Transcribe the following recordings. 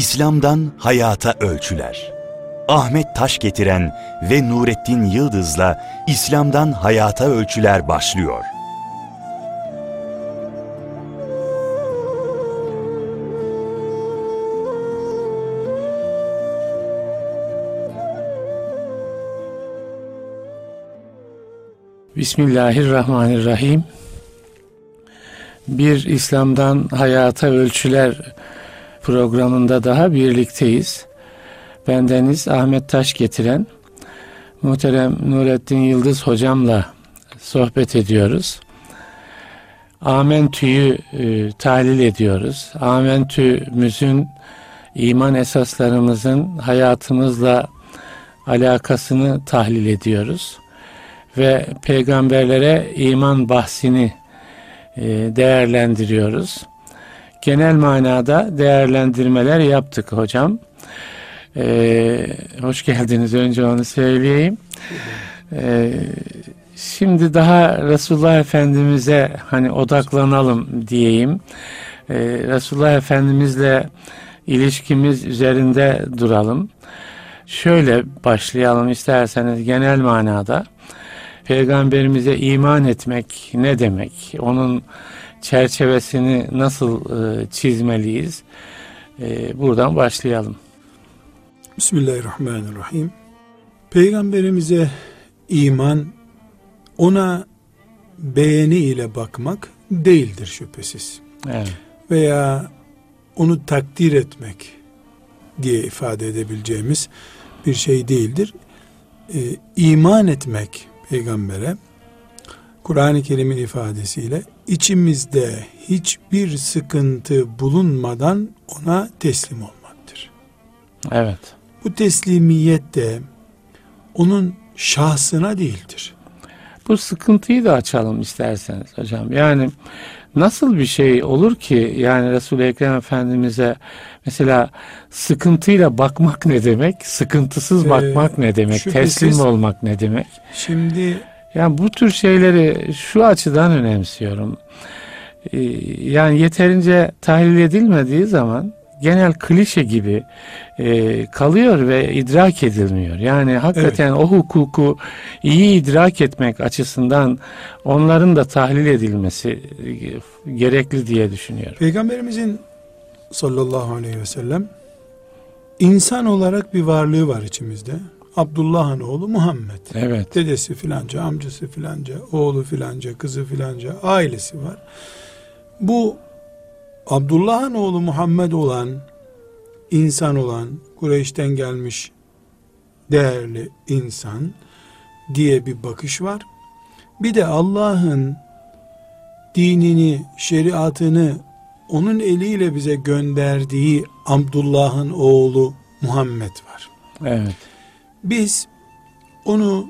İslam'dan Hayata Ölçüler Ahmet Taş getiren ve Nurettin Yıldız'la İslam'dan Hayata Ölçüler başlıyor. Bismillahirrahmanirrahim. Bir İslam'dan Hayata Ölçüler programında daha birlikteyiz. Bendeniz Ahmet Taş getiren muhterem Nurettin Yıldız hocamla sohbet ediyoruz. Amentü'yü e, tahlil ediyoruz. Amentü'müzün iman esaslarımızın hayatımızla alakasını tahlil ediyoruz. Ve peygamberlere iman bahsini e, değerlendiriyoruz genel manada değerlendirmeler yaptık hocam. Ee, hoş geldiniz önce onu söyleyeyim. Ee, şimdi daha Resulullah Efendimiz'e hani odaklanalım diyeyim. Ee, Resulullah Efendimiz'le ilişkimiz üzerinde duralım. Şöyle başlayalım isterseniz genel manada. Peygamberimize iman etmek ne demek? Onun çerçevesini nasıl e, çizmeliyiz? E, buradan başlayalım. Bismillahirrahmanirrahim. Peygamberimize iman ona beğeni ile bakmak değildir şüphesiz. Evet. Veya onu takdir etmek diye ifade edebileceğimiz bir şey değildir. Ee, iman etmek peygambere Kur'an-ı Kerim'in ifadesiyle içimizde hiçbir sıkıntı bulunmadan ona teslim olmaktır. Evet. Bu teslimiyet de onun şahsına değildir. Bu sıkıntıyı da açalım isterseniz hocam. Yani nasıl bir şey olur ki yani Resul-i Ekrem Efendimiz'e mesela sıkıntıyla bakmak ne demek? Sıkıntısız ee, bakmak ne demek? Teslim olmak ne demek? Şimdi yani bu tür şeyleri şu açıdan önemsiyorum. Ee, yani yeterince tahlil edilmediği zaman genel klişe gibi e, kalıyor ve idrak edilmiyor. Yani hakikaten evet. o hukuku iyi idrak etmek açısından onların da tahlil edilmesi e, gerekli diye düşünüyorum. Peygamberimizin sallallahu aleyhi ve sellem insan olarak bir varlığı var içimizde. Abdullah'ın oğlu Muhammed. Evet. Dedesi filanca, amcası filanca, oğlu filanca, kızı filanca, ailesi var. Bu Abdullah'ın oğlu Muhammed olan, insan olan, Kureyş'ten gelmiş değerli insan diye bir bakış var. Bir de Allah'ın dinini, şeriatını onun eliyle bize gönderdiği Abdullah'ın oğlu Muhammed var. Evet. Biz onu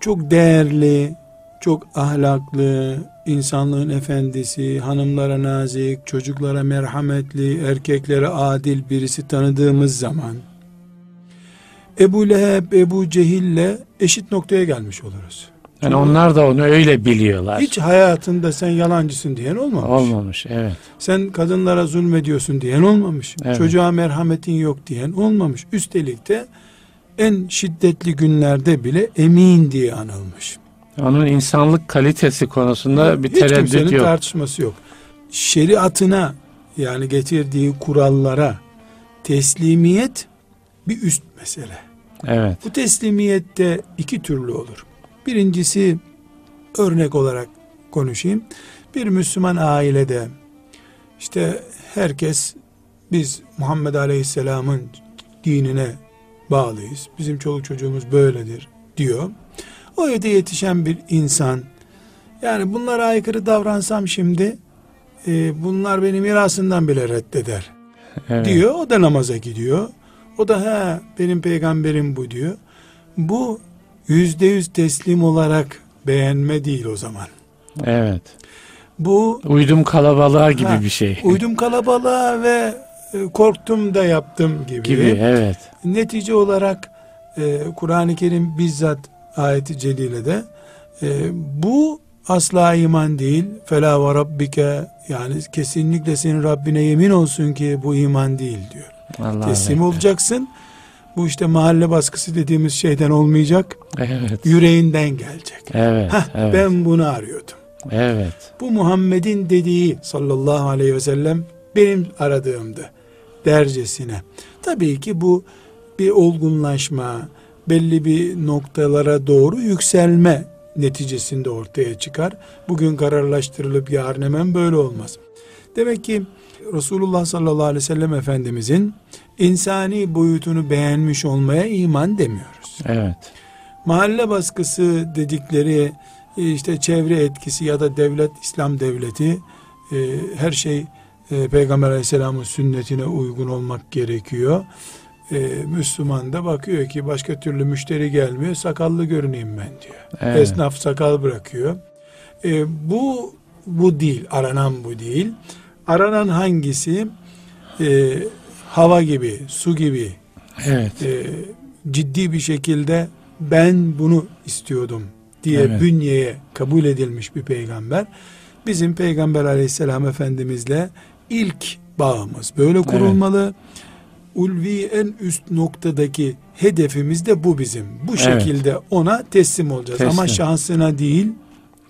çok değerli, çok ahlaklı, insanlığın efendisi, hanımlara nazik, çocuklara merhametli, erkeklere adil birisi tanıdığımız zaman Ebu Leheb, Ebu Cehil'le eşit noktaya gelmiş oluruz. Yani onlar da onu öyle biliyorlar. Hiç hayatında sen yalancısın diyen olmamış. Olmamış, evet. Sen kadınlara zulmediyorsun diyen olmamış. Evet. Çocuğa merhametin yok diyen olmamış. Üstelik de en şiddetli günlerde bile emin diye anılmış. Onun insanlık kalitesi konusunda bir Hiç tereddüt yok. tartışması yok. Şeriatına yani getirdiği kurallara teslimiyet bir üst mesele. Evet. Bu teslimiyette iki türlü olur. Birincisi örnek olarak konuşayım. Bir Müslüman ailede işte herkes biz Muhammed Aleyhisselam'ın dinine bağlıyız. Bizim çoluk çocuğumuz böyledir diyor. O evde yetişen bir insan yani bunlara aykırı davransam şimdi e, bunlar beni mirasından bile reddeder evet. diyor. O da namaza gidiyor. O da he benim peygamberim bu diyor. Bu yüzde yüz teslim olarak beğenme değil o zaman. Evet. Bu uydum kalabalığa gibi ha, bir şey. Uydum kalabalığa ve korktum da yaptım gibi. Gibi evet. Netice olarak e, Kur'an-ı Kerim bizzat ayeti celilede e, bu asla iman değil. Fela ve rabbike yani kesinlikle senin Rabbine yemin olsun ki bu iman değil diyor. Allah teslim bekler. olacaksın. Bu işte mahalle baskısı dediğimiz şeyden olmayacak. Evet. Yüreğinden gelecek. Evet. Heh, evet. Ben bunu arıyordum. Evet. Bu Muhammed'in dediği sallallahu aleyhi ve sellem benim aradığımdı dercesine. Tabii ki bu bir olgunlaşma, belli bir noktalara doğru yükselme neticesinde ortaya çıkar. Bugün kararlaştırılıp yarın hemen böyle olmaz. Demek ki Resulullah sallallahu aleyhi ve sellem Efendimizin insani boyutunu beğenmiş olmaya iman demiyoruz. Evet. Mahalle baskısı dedikleri işte çevre etkisi ya da devlet İslam devleti e, her şey e, Peygamber Aleyhisselam'ın sünnetine uygun olmak gerekiyor. E, Müslüman da bakıyor ki başka türlü müşteri gelmiyor sakallı görüneyim ben diyor. Evet. Esnaf sakal bırakıyor. E, bu bu değil aranan bu değil. Aranan hangisi? E, hava gibi, su gibi Evet. e, ciddi bir şekilde ben bunu istiyordum diye Evet. bünyeye kabul edilmiş bir peygamber. Bizim peygamber aleyhisselam efendimizle ilk bağımız böyle kurulmalı. Ulvi en üst noktadaki hedefimiz de bu bizim. Bu Evet. şekilde ona teslim olacağız. Ama Teslim. şansına değil.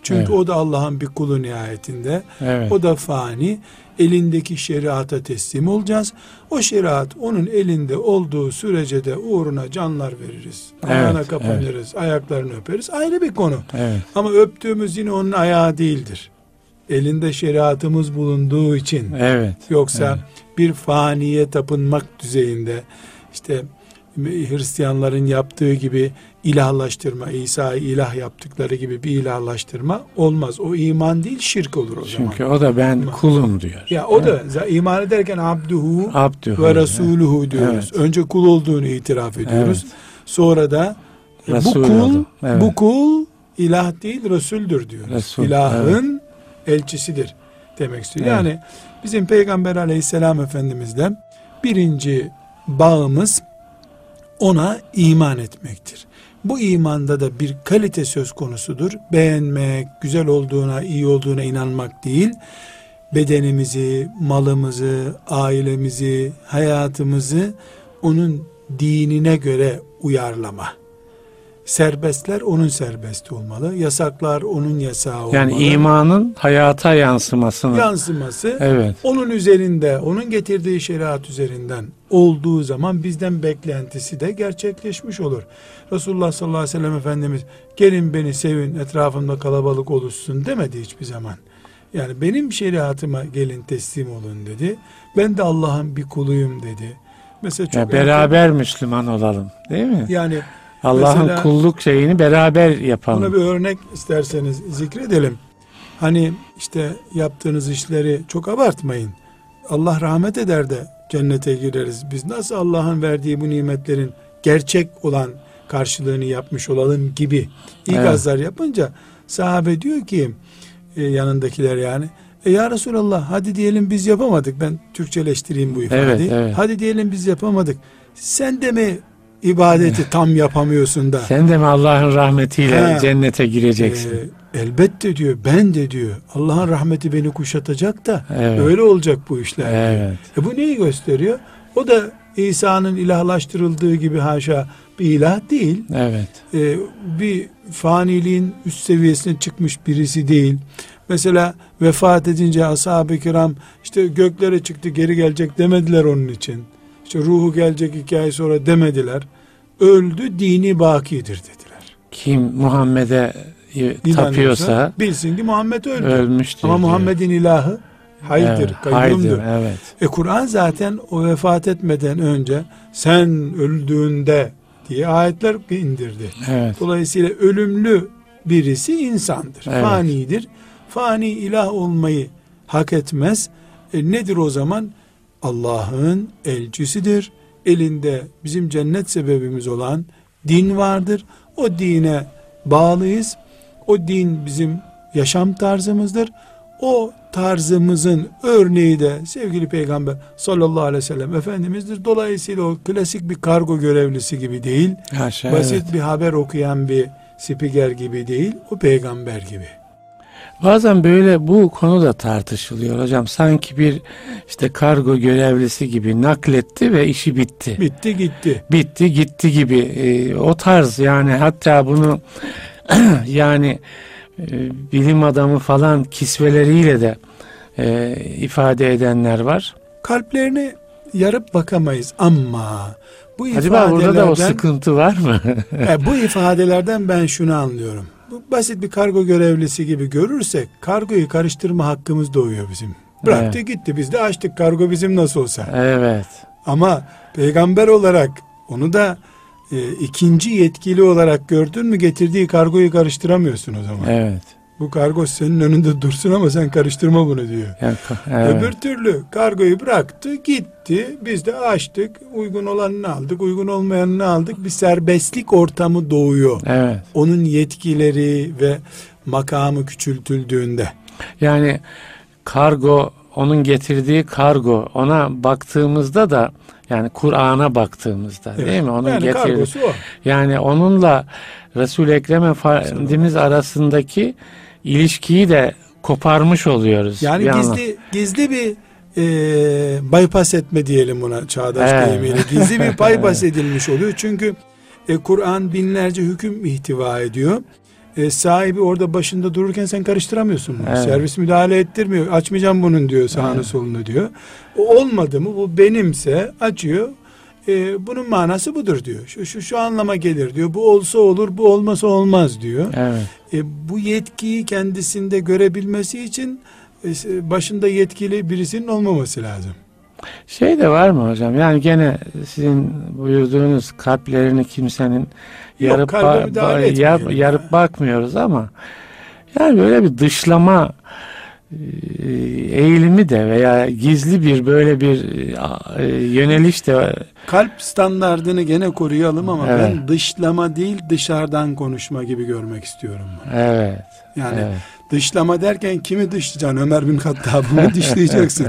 Çünkü Evet. o da Allah'ın bir kulu nihayetinde. Evet. O da fani. Elindeki şeriata teslim olacağız. O şeriat onun elinde olduğu sürece de uğruna canlar veririz. Evet, Ayağına kapanırız, ayaklarını öperiz. Ayrı bir konu. Evet. Ama öptüğümüz yine onun ayağı değildir. Elinde şeriatımız bulunduğu için. Evet. Yoksa Evet. bir faniye tapınmak düzeyinde işte Hristiyanların yaptığı gibi ilahlaştırma, İsa'yı ilah yaptıkları gibi bir ilahlaştırma olmaz. O iman değil şirk olur o zaman. Çünkü o da ben kulum diyor. Ya o da iman ederken abduhu Abdühü. ve rasuluhu diyoruz. Evet. Önce kul olduğunu itiraf ediyoruz. Evet. Sonra da e, bu Resul kul oldu. Evet. bu kul ilah değil Resul'dür diyoruz. Resul, İlahın elçisidir demek istiyor. Evet. Yani bizim Peygamber Aleyhisselam Efendimizle birinci bağımız ona iman etmektir. Bu imanda da bir kalite söz konusudur. Beğenmek, güzel olduğuna, iyi olduğuna inanmak değil, bedenimizi, malımızı, ailemizi, hayatımızı onun dinine göre uyarlama. Serbestler onun serbesti olmalı. Yasaklar onun yasağı olmalı. Yani imanın hayata yansımasını. yansıması Evet. onun üzerinde, onun getirdiği şeriat üzerinden olduğu zaman bizden beklentisi de gerçekleşmiş olur. Resulullah sallallahu aleyhi ve sellem Efendimiz gelin beni sevin etrafımda kalabalık oluşsun demedi hiçbir zaman. Yani benim şeriatıma gelin teslim olun dedi. Ben de Allah'ın bir kuluyum dedi. Mesela çok Ya beraber Müslüman olalım. Değil mi? yani Allah'ın kulluk şeyini beraber yapalım. Buna bir örnek isterseniz zikredelim. Hani işte yaptığınız işleri çok abartmayın. Allah rahmet eder de cennete gireriz. Biz nasıl Allah'ın verdiği bu nimetlerin gerçek olan karşılığını yapmış olalım gibi ikazlar yapınca sahabe diyor ki e, yanındakiler yani e ya Resulallah hadi diyelim biz yapamadık. Ben Türkçeleştireyim bu ifadeyi. Evet, evet. Hadi diyelim biz yapamadık. Sen de mi ibadeti tam yapamıyorsun da Sen de mi Allah'ın rahmetiyle He. cennete gireceksin? ee, elbette diyor ben de diyor Allah'ın rahmeti beni kuşatacak da Evet. öyle olacak bu işler. evet. E bu neyi gösteriyor? O da İsa'nın ilahlaştırıldığı gibi haşa bir ilah değil. Evet. E, bir faniliğin üst seviyesine çıkmış birisi değil. Mesela vefat edince ashab-ı kiram işte göklere çıktı geri gelecek demediler onun için. İşte ruhu gelecek iki ay sonra demediler. Öldü dini bakidir dediler. Kim Muhammed'e tapıyorsa bilsin ki Muhammed öldü. ölmüştür. Ama. Muhammed'in ilahı haydır, Evet, kayyumdur. haydır, evet. E Kur'an zaten o vefat etmeden önce sen öldüğünde diye ayetler indirdi. Evet. Dolayısıyla ölümlü birisi insandır. Evet. Fanidir. Fani ilah olmayı hak etmez. E nedir o zaman? Allah'ın elçisidir. Elinde bizim cennet sebebimiz olan din vardır. O dine bağlıyız. O din bizim yaşam tarzımızdır. O tarzımızın örneği de sevgili peygamber sallallahu aleyhi ve sellem efendimizdir. Dolayısıyla o klasik bir kargo görevlisi gibi değil. Haşa, Basit evet. bir haber okuyan bir spiker gibi değil, o peygamber gibi. Bazen böyle bu konu da tartışılıyor hocam. Sanki bir işte kargo görevlisi gibi nakletti ve işi bitti. Bitti gitti. Bitti gitti gibi Ee, o tarz yani hatta bunu yani e, bilim adamı falan kisveleriyle de e, ifade edenler var. Kalplerini yarıp bakamayız ama bu Acaba burada da o ifadelerden sıkıntı var mı? e, bu ifadelerden ben şunu anlıyorum. Basit bir kargo görevlisi gibi görürsek kargoyu karıştırma hakkımız doğuyor bizim. Bıraktı Evet. gitti biz de açtık kargo bizim nasıl olsa. evet. Ama peygamber olarak onu da e, ikinci yetkili olarak gördün mü getirdiği kargoyu karıştıramıyorsun o zaman. Evet. Bu kargo senin önünde dursun ama sen karıştırma bunu diyor. Yani, evet. Öbür türlü kargoyu bıraktı gitti biz de açtık uygun olanını aldık uygun olmayanını aldık bir serbestlik ortamı doğuyor. evet. Onun yetkileri ve makamı küçültüldüğünde. Yani kargo onun getirdiği kargo ona baktığımızda da yani Kur'an'a baktığımızda değil mi? Onun yani getirdiği yani onunla Resul-i Ekrem Efendimiz arasındaki ilişkiyi de koparmış oluyoruz. Yani bir anlam- gizli gizli bir e, bypass etme diyelim buna çağdaş Evet. deyimiyle. Gizli bir bypass edilmiş oluyor. Çünkü e, Kur'an binlerce hüküm ihtiva ediyor. E, sahibi orada başında dururken sen karıştıramıyorsun bunu. Evet. Servis müdahale ettirmiyor. Açmayacağım bunun diyor sağını Evet. solunu diyor. O olmadı mı bu benimse açıyor. E, bunun manası budur diyor. Şu, şu şu anlama gelir diyor. Bu olsa olur, bu olmasa olmaz diyor. Evet. E, bu yetkiyi kendisinde görebilmesi için e, başında yetkili birisinin olmaması lazım. Şey de var mı hocam? Yani gene sizin buyurduğunuz kalplerini kimsenin Yok, yarıp ba- ba- yap- ya. yarıp bakmıyoruz ama yani böyle bir dışlama eğilimi de veya gizli bir böyle bir e, e, yöneliş de Kalp standardını gene koruyalım ama Evet. ben dışlama değil dışarıdan konuşma gibi görmek istiyorum. bunu. evet. Yani evet. dışlama derken kimi dışlayacaksın? Ömer bin Hattab'ı mı dışlayacaksın?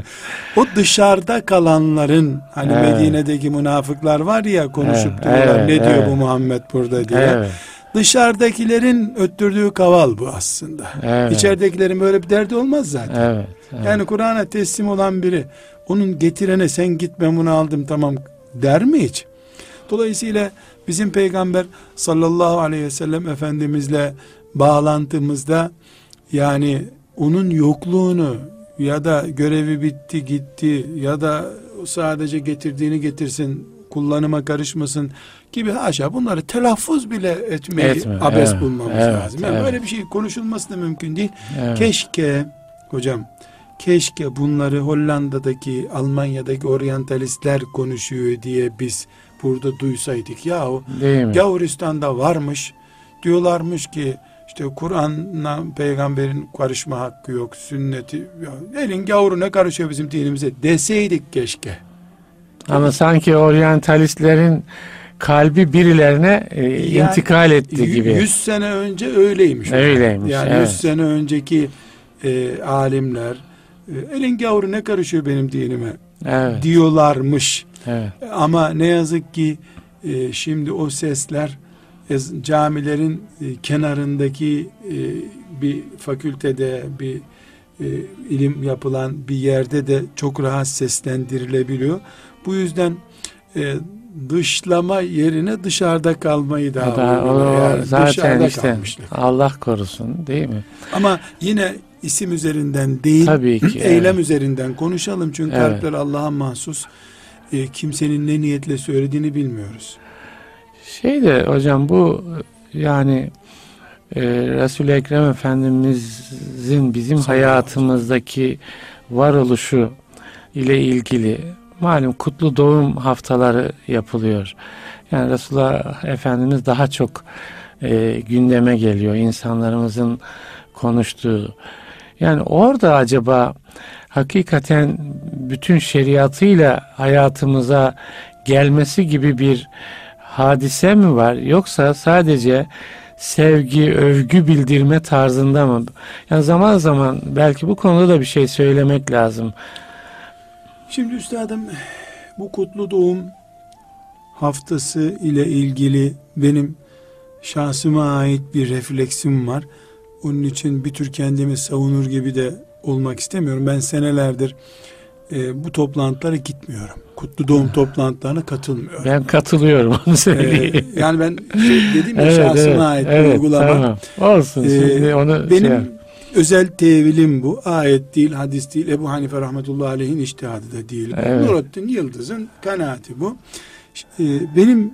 o dışarıda kalanların hani Evet. Medine'deki münafıklar var ya konuşup Evet, duruyorlar evet, ne diyor evet. bu Muhammed burada diye. Evet. Dışarıdakilerin öttürdüğü kaval bu aslında. Evet. İçeridekilerin böyle bir derdi olmaz zaten. Evet. evet. Yani Kur'an'a teslim olan biri onun getirene sen git ben bunu aldım tamam der mi hiç? Dolayısıyla bizim peygamber sallallahu aleyhi ve sellem efendimizle bağlantımızda yani onun yokluğunu ya da görevi bitti gitti ya da sadece getirdiğini getirsin kullanıma karışmasın gibi haşa bunları telaffuz bile etmeyi Etme, abes evet, bulmamız evet, lazım. Yani evet. böyle bir şey konuşulması da mümkün değil. evet. Keşke hocam keşke bunları Hollanda'daki Almanya'daki oryantalistler konuşuyor diye biz burada duysaydık. Yahu? Gavuristan'da varmış diyorlarmış ki işte Kur'an'la peygamberin karışma hakkı yok sünneti ya, elin gavuruna karışıyor bizim dinimize deseydik keşke. Ama sanki oryantalistlerin kalbi birilerine e, Yani intikal etti gibi. 100 sene önce öyleymiş. Öyleymiş, Yani evet. 100 sene önceki e, alimler e, elin gavuru ne karışıyor benim dinime Evet. diyorlarmış. Evet. Ama ne yazık ki e, şimdi o sesler ez- camilerin e, kenarındaki e, bir fakültede bir e, ilim yapılan bir yerde de çok rahat seslendirilebiliyor. Bu yüzden e, dışlama yerine dışarıda kalmayı daha da- o- Yani zaten dışarıda işte kalmışlık. Allah korusun değil mi? Ama yine isim üzerinden değil Tabii ki, eylem evet. üzerinden konuşalım çünkü Evet. kalpler Allah'a mahsus E, kimsenin ne niyetle söylediğini bilmiyoruz. Şey de hocam bu yani e, Resul-i Ekrem Efendimizin bizim hayatımızdaki varoluşu ile ilgili malum kutlu doğum haftaları yapılıyor. Yani Resulullah Efendimiz daha çok e, gündeme geliyor insanlarımızın konuştuğu. Yani orada acaba hakikaten bütün şeriatıyla hayatımıza gelmesi gibi bir hadise mi var yoksa sadece sevgi, övgü bildirme tarzında mı? Yani zaman zaman belki bu konuda da bir şey söylemek lazım. Şimdi üstadım bu kutlu doğum haftası ile ilgili benim şahsıma ait bir refleksim var. onun için bir tür kendimi savunur gibi de olmak istemiyorum. Ben senelerdir e, bu toplantılara gitmiyorum. Kutlu doğum toplantılarına katılmıyorum. Ben katılıyorum onu söyleyeyim. Ee, yani ben şey dedim ya şahsıma ait bir evet, uygulama. Tamam. Olsun. Ee, onu benim şey- özel tevilim bu. Ayet değil, hadis değil. Ebu Hanife rahmetullahi aleyhin iştihadı da değil. Evet. Nurattin Yıldız'ın kanaati bu. Ee, benim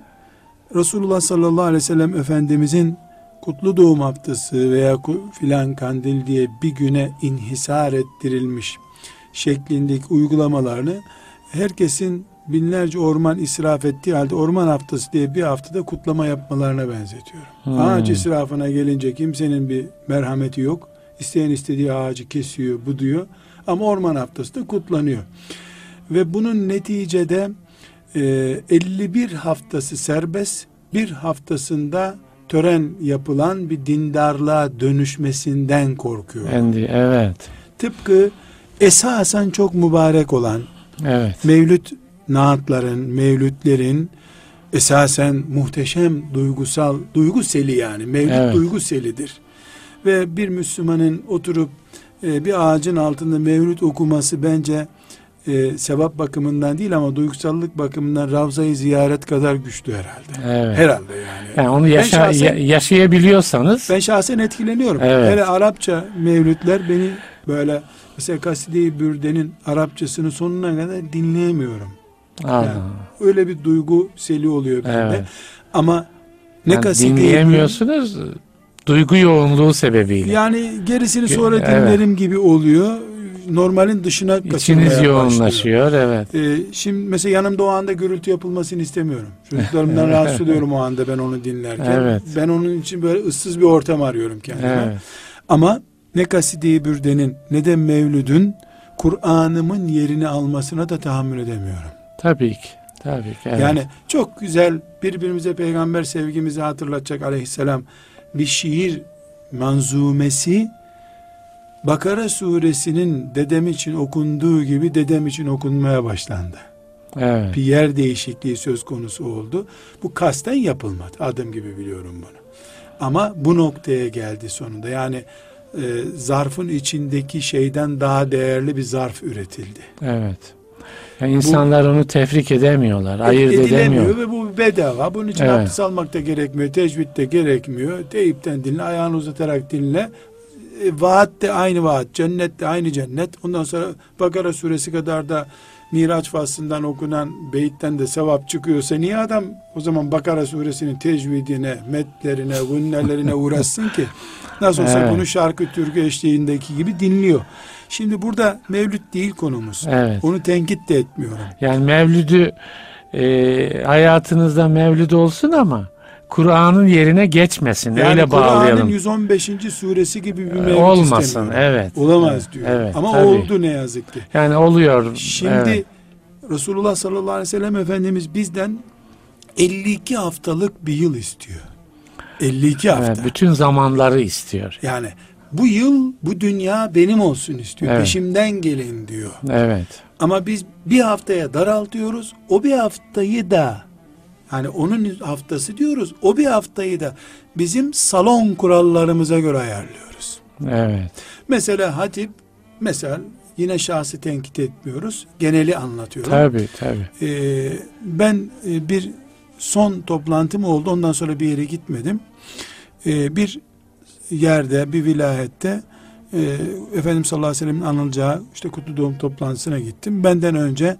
Resulullah sallallahu aleyhi ve sellem Efendimizin kutlu doğum haftası veya filan kandil diye bir güne inhisar ettirilmiş şeklindeki uygulamalarını herkesin binlerce orman israf ettiği halde orman haftası diye bir haftada kutlama yapmalarına benzetiyorum. Hmm. Ağaç israfına gelince kimsenin bir merhameti yok. İsteyen istediği ağacı kesiyor, buduyor. Ama orman haftası da kutlanıyor. Ve bunun neticede e, 51 haftası serbest, bir haftasında tören yapılan bir dindarlığa dönüşmesinden korkuyor. Endi, evet. Tıpkı esasen çok mübarek olan Evet. mevlüt naatların, mevlütlerin esasen muhteşem duygusal, duygu seli yani. Mevlüt Evet. duygu selidir. Ve bir Müslümanın oturup e, bir ağacın altında mevlüt okuması bence e, sevap bakımından değil ama duygusallık bakımından Ravza-i ziyaret kadar güçlü herhalde. Evet. Herhalde yani. Yani onu yaşa, şahsen- ya- yaşayabiliyorsanız Ben şahsen etkileniyorum. Evet. Hele Arapça mevlütler beni böyle mesela Kaside-i Bürde'nin Arapçasını sonuna kadar dinleyemiyorum. Yani öyle bir duygu seli oluyor bende. Evet. Ama ne Yani Kaside-i dinleyemiyorsunuz duygu yoğunluğu sebebiyle. Yani gerisini sonra Evet. dinlerim gibi oluyor. Normalin dışına İçiniz başlıyor. yoğunlaşıyor evet. Ee, şimdi mesela yanımda o anda gürültü yapılmasını istemiyorum. Çocuklarımdan rahatsız oluyorum o anda ben onu dinlerken. Evet. Ben onun için böyle ıssız bir ortam arıyorum kendime. Evet. Ama ne Kaside-i Bürde'nin ne de Mevlüd'ün Kur'an'ımın yerini almasına da tahammül edemiyorum. Tabii ki. Tabii ki. Evet. Yani çok güzel birbirimize peygamber sevgimizi hatırlatacak aleyhisselam bir şiir manzumesi Bakara suresinin dedem için okunduğu gibi dedem için okunmaya başlandı. evet. Bir yer değişikliği söz konusu oldu. Bu kasten yapılmadı. Adım gibi biliyorum bunu. Ama bu noktaya geldi sonunda. Yani e, zarfın içindeki şeyden daha değerli bir zarf üretildi. Evet. Yani insanlar onu tefrik edemiyorlar, ayırt edemiyor. ve bu bedava. Bunun için Evet. abdest almak da gerekmiyor. Tecvid de gerekmiyor. Teyipten dinle, ayağını uzatarak dinle. E, vaat de aynı vaat. Cennet de aynı cennet. Ondan sonra Bakara suresi kadar da Miraç faslından okunan beyitten de sevap çıkıyorsa niye adam o zaman Bakara suresinin tecvidine, metlerine, günlerlerine uğraşsın ki? Nasıl olsa Evet. bunu şarkı türkü eşliğindeki gibi dinliyor. Şimdi burada mevlüt değil konumuz. Evet. Onu tenkit de etmiyorum. Yani mevlüdü e, hayatınızda mevlüd olsun ama Kur'an'ın yerine geçmesin. Yani Öyle Kur'an'ın bağlayalım. 115. suresi gibi bir mevlüt Olmasın. istemiyorum. Evet. Olamaz diyor. Evet, Ama tabii. oldu ne yazık ki. Yani oluyor. Şimdi evet. Resulullah sallallahu aleyhi ve sellem Efendimiz bizden 52 haftalık bir yıl istiyor. 52 hafta. Evet, bütün zamanları istiyor. Yani bu yıl bu dünya benim olsun istiyor. Evet. Peşimden gelin diyor. Evet. Ama biz bir haftaya daraltıyoruz. O bir haftayı da yani onun haftası diyoruz. O bir haftayı da bizim salon kurallarımıza göre ayarlıyoruz. Evet. Mesela hatip mesela yine şahsı tenkit etmiyoruz. Geneli anlatıyorum. Tabii tabii. Ee, ben e, bir son toplantım oldu. Ondan sonra bir yere gitmedim. Ee, bir yerde, bir vilayette e, Efendimiz sallallahu aleyhi ve sellem'in anılacağı işte kutlu doğum toplantısına gittim. Benden önce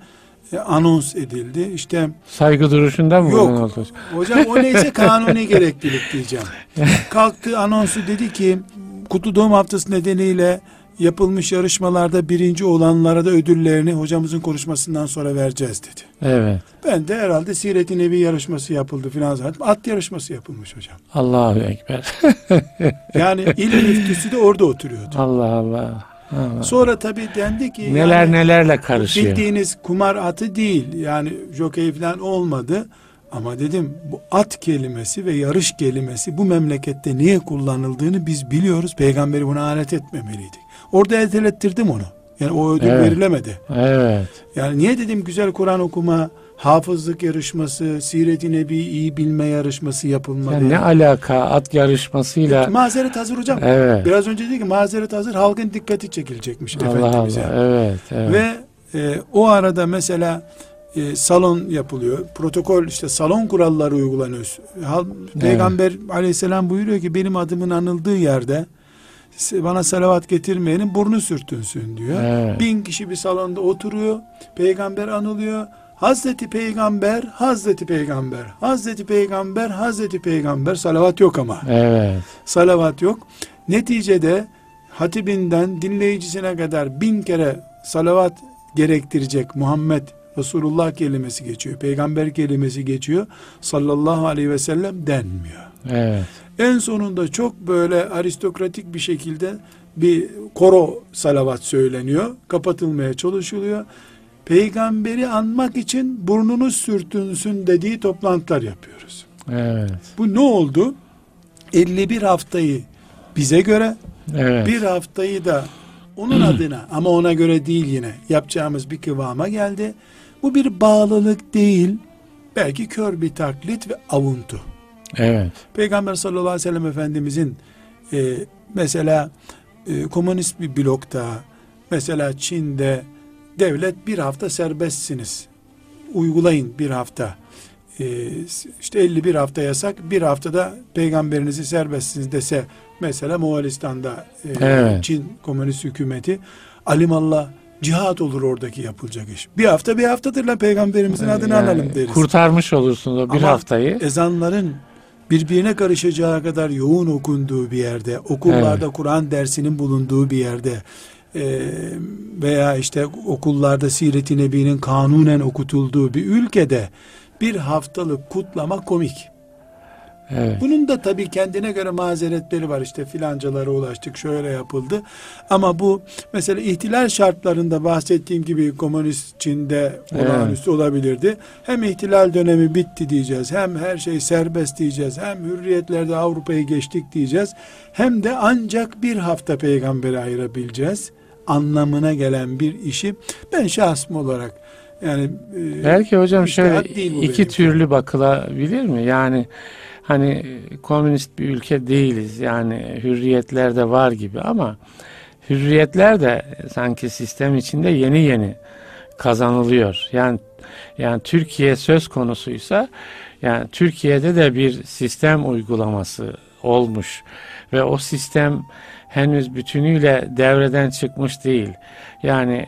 e, anons edildi. İşte Saygı duruşunda mı? Yok. hocam o neyse kanuni gereklilik diyeceğim. Kalktı anonsu dedi ki kutlu doğum haftası nedeniyle yapılmış yarışmalarda birinci olanlara da ödüllerini hocamızın konuşmasından sonra vereceğiz dedi. Evet. Ben de herhalde Siret-i Nebi yarışması yapıldı filan zaten. At yarışması yapılmış hocam. Allahu Ekber. Yani il müftüsü de orada oturuyordu. Allah Allah. Allah. Sonra tabii dendi ki Neler yani nelerle karışıyor. bildiğiniz kumar atı değil. Yani jokey falan olmadı. Ama dedim bu at kelimesi ve yarış kelimesi bu memlekette niye kullanıldığını biz biliyoruz. Peygamberi buna alet etmemeliydik. Orada etelettirdim onu. Yani o ödül Evet. verilemedi. Evet. Yani niye dedim güzel Kur'an okuma, hafızlık yarışması, siret-i nebi iyi bilme yarışması yapılmadı. Yani ne alaka at yarışmasıyla Mazeret hazır hocam. Evet. Biraz önce dedi ki mazeret hazır halkın dikkati çekilecekmiş Allah Efendimiz'e. Allah. Evet. evet. Ve e, o arada mesela e, salon yapılıyor. Protokol işte salon kuralları uygulanıyor. Hal, Peygamber aleyhisselam buyuruyor ki benim adımın anıldığı yerde bana salavat getirmeyenin burnu sürtünsün diyor. Evet. Bin kişi bir salonda oturuyor. Peygamber anılıyor. Hazreti Peygamber, Hazreti Peygamber, Hazreti Peygamber, Hazreti Peygamber salavat yok ama. Evet. Salavat yok. Neticede hatibinden dinleyicisine kadar bin kere salavat gerektirecek Muhammed Resulullah kelimesi geçiyor. Peygamber kelimesi geçiyor. Sallallahu aleyhi ve sellem denmiyor. Evet. En sonunda çok böyle aristokratik bir şekilde bir koro salavat söyleniyor. Kapatılmaya çalışılıyor. Peygamberi anmak için burnunuz sürtünsün dediği toplantılar yapıyoruz. Evet. Bu ne oldu? 51 haftayı bize göre Evet. bir haftayı da onun adına ama ona göre değil yine yapacağımız bir kıvama geldi. Bu bir bağlılık değil. Belki kör bir taklit ve avuntu. Evet. Peygamber sallallahu aleyhi ve sellem Efendimizin e, mesela e, komünist bir blokta mesela Çin'de devlet bir hafta serbestsiniz. Uygulayın bir hafta. E, işte 51 hafta yasak bir haftada peygamberinizi serbestsiniz dese mesela Moğolistan'da e, Evet. Çin komünist hükümeti alimallah cihat olur oradaki yapılacak iş. Bir hafta bir haftadır lan peygamberimizin adını Yani analım deriz. Kurtarmış olursunuz o bir Ama haftayı. ezanların birbirine karışacağı kadar yoğun okunduğu bir yerde, okullarda Kur'an dersinin bulunduğu bir yerde e, veya işte okullarda Siret-i Nebi'nin kanunen okutulduğu bir ülkede bir haftalık kutlama komik. Evet. Bunun da tabii kendine göre mazeretleri var. İşte filancalara ulaştık, şöyle yapıldı. Ama bu mesela ihtilal şartlarında bahsettiğim gibi komünist Çin'de Evet. olağanüstü olabilirdi. Hem ihtilal dönemi bitti diyeceğiz, hem her şey serbest diyeceğiz, hem hürriyetlerde Avrupa'yı geçtik diyeceğiz. Hem de ancak bir hafta peygamberi ayırabileceğiz anlamına gelen bir işi ben şahsım olarak yani e, Belki hocam şöyle iki benim. türlü bakılabilir mi? Yani hani komünist bir ülke değiliz. Yani hürriyetler de var gibi ama hürriyetler de sanki sistem içinde yeni yeni kazanılıyor. Yani yani Türkiye söz konusuysa yani Türkiye'de de bir sistem uygulaması olmuş ve o sistem henüz bütünüyle devreden çıkmış değil. Yani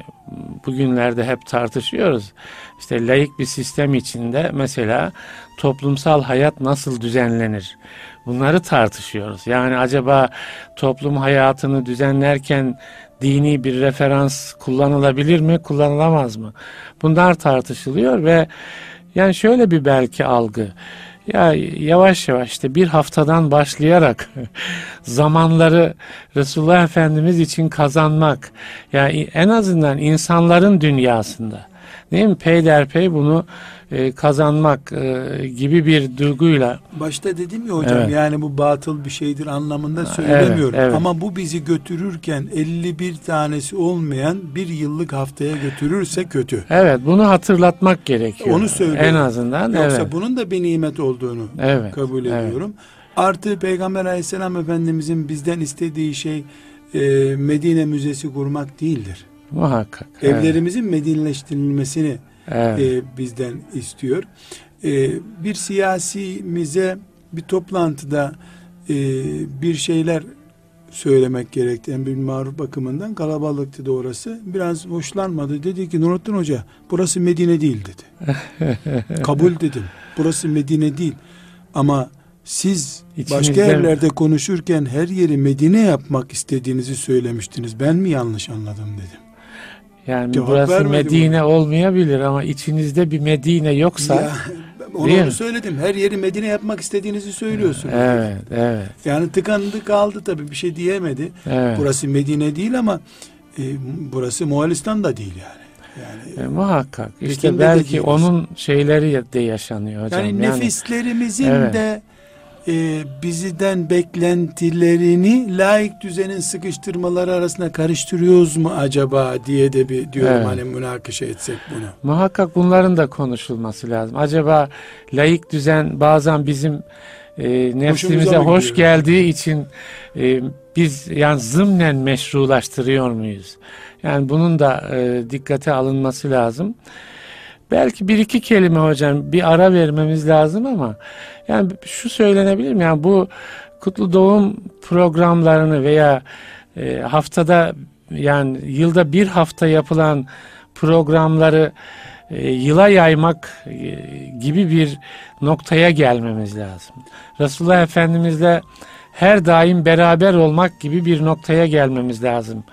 bugünlerde hep tartışıyoruz. İşte laik bir sistem içinde mesela toplumsal hayat nasıl düzenlenir? Bunları tartışıyoruz. Yani acaba toplum hayatını düzenlerken dini bir referans kullanılabilir mi, kullanılamaz mı? Bunlar tartışılıyor ve yani şöyle bir belki algı. Ya yavaş yavaş işte bir haftadan başlayarak zamanları Resulullah Efendimiz için kazanmak. Yani en azından insanların dünyasında değil mi? Peyderpey bunu e, kazanmak e, gibi bir duyguyla Başta dedim ya hocam Evet. yani bu batıl bir şeydir anlamında söylemiyorum. evet. Ama bu bizi götürürken 51 tanesi olmayan bir yıllık haftaya götürürse kötü. evet bunu hatırlatmak gerekiyor. Onu söylüyorum. En azından Yoksa evet. bunun da bir nimet olduğunu Evet. kabul evet. ediyorum. Artı Peygamber Aleyhisselam Efendimizin bizden istediği şey e, Medine Müzesi kurmak değildir. Muhakkak. evet. Evlerimizin medineleştirilmesini Evet. e, bizden istiyor. E, bir siyasimize bir toplantıda e, bir şeyler söylemek gerekti. En bir maruf bakımından kalabalıktı da orası. Biraz hoşlanmadı. Dedi ki Nurattin Hoca burası Medine değil dedi. Kabul dedim. Burası Medine değil. Ama siz başka İçinizde- yerlerde konuşurken her yeri Medine yapmak istediğinizi söylemiştiniz. Ben mi yanlış anladım dedim. Yani Cevap burası Medine olmayabilir ama içinizde bir Medine yoksa Ya, onu, Değil mi? söyledim. Her yeri Medine yapmak istediğinizi söylüyorsunuz. evet, evet, Yani tıkandı kaldı tabii bir şey diyemedi. evet. Burası Medine değil ama e, burası Moğolistan da değil yani. Yani, E, muhakkak. İşte de belki değiliz. onun şeyleri de yaşanıyor hocam. yani nefislerimizin Evet. de e, bizden beklentilerini laik düzenin sıkıştırmaları arasında karıştırıyoruz mu acaba diye de bir diyorum Evet. hani münakaşa etsek bunu. Muhakkak bunların da konuşulması lazım. Acaba laik düzen bazen bizim e, nefsimize hoş geldiği için e, biz yani zımnen meşrulaştırıyor muyuz? Yani bunun da e, dikkate alınması lazım. Belki bir iki kelime hocam bir ara vermemiz lazım ama yani şu söylenebilir mi? Yani bu kutlu doğum programlarını veya e, haftada yani yılda bir hafta yapılan programları e, yıla yaymak e, gibi bir noktaya gelmemiz lazım. Resulullah Efendimizle her daim beraber olmak gibi bir noktaya gelmemiz lazım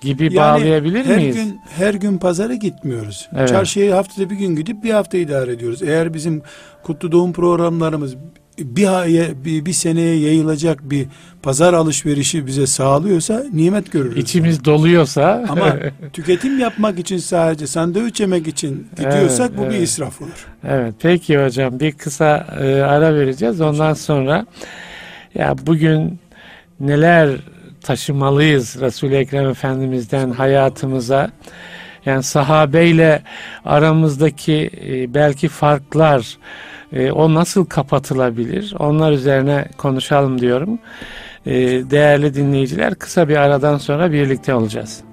gibi bağlayabilir her miyiz? gün her gün pazara gitmiyoruz. Evet. Çarşıya haftada bir gün gidip bir hafta idare ediyoruz. Eğer bizim kutlu doğum programlarımız bir, aya- bir, bir seneye yayılacak bir pazar alışverişi bize sağlıyorsa nimet görürüz. İçimiz doluyorsa Ama tüketim yapmak için sadece sandviç yemek için gidiyorsak Evet, bu bir evet. israf olur. Evet peki hocam bir kısa e, ara vereceğiz. Ondan sonra ya bugün neler taşımalıyız Resul-i Ekrem Efendimiz'den hayatımıza? Yani sahabeyle aramızdaki e, belki farklar e, o nasıl kapatılabilir? Onlar üzerine konuşalım diyorum. E, değerli dinleyiciler kısa bir aradan sonra birlikte olacağız.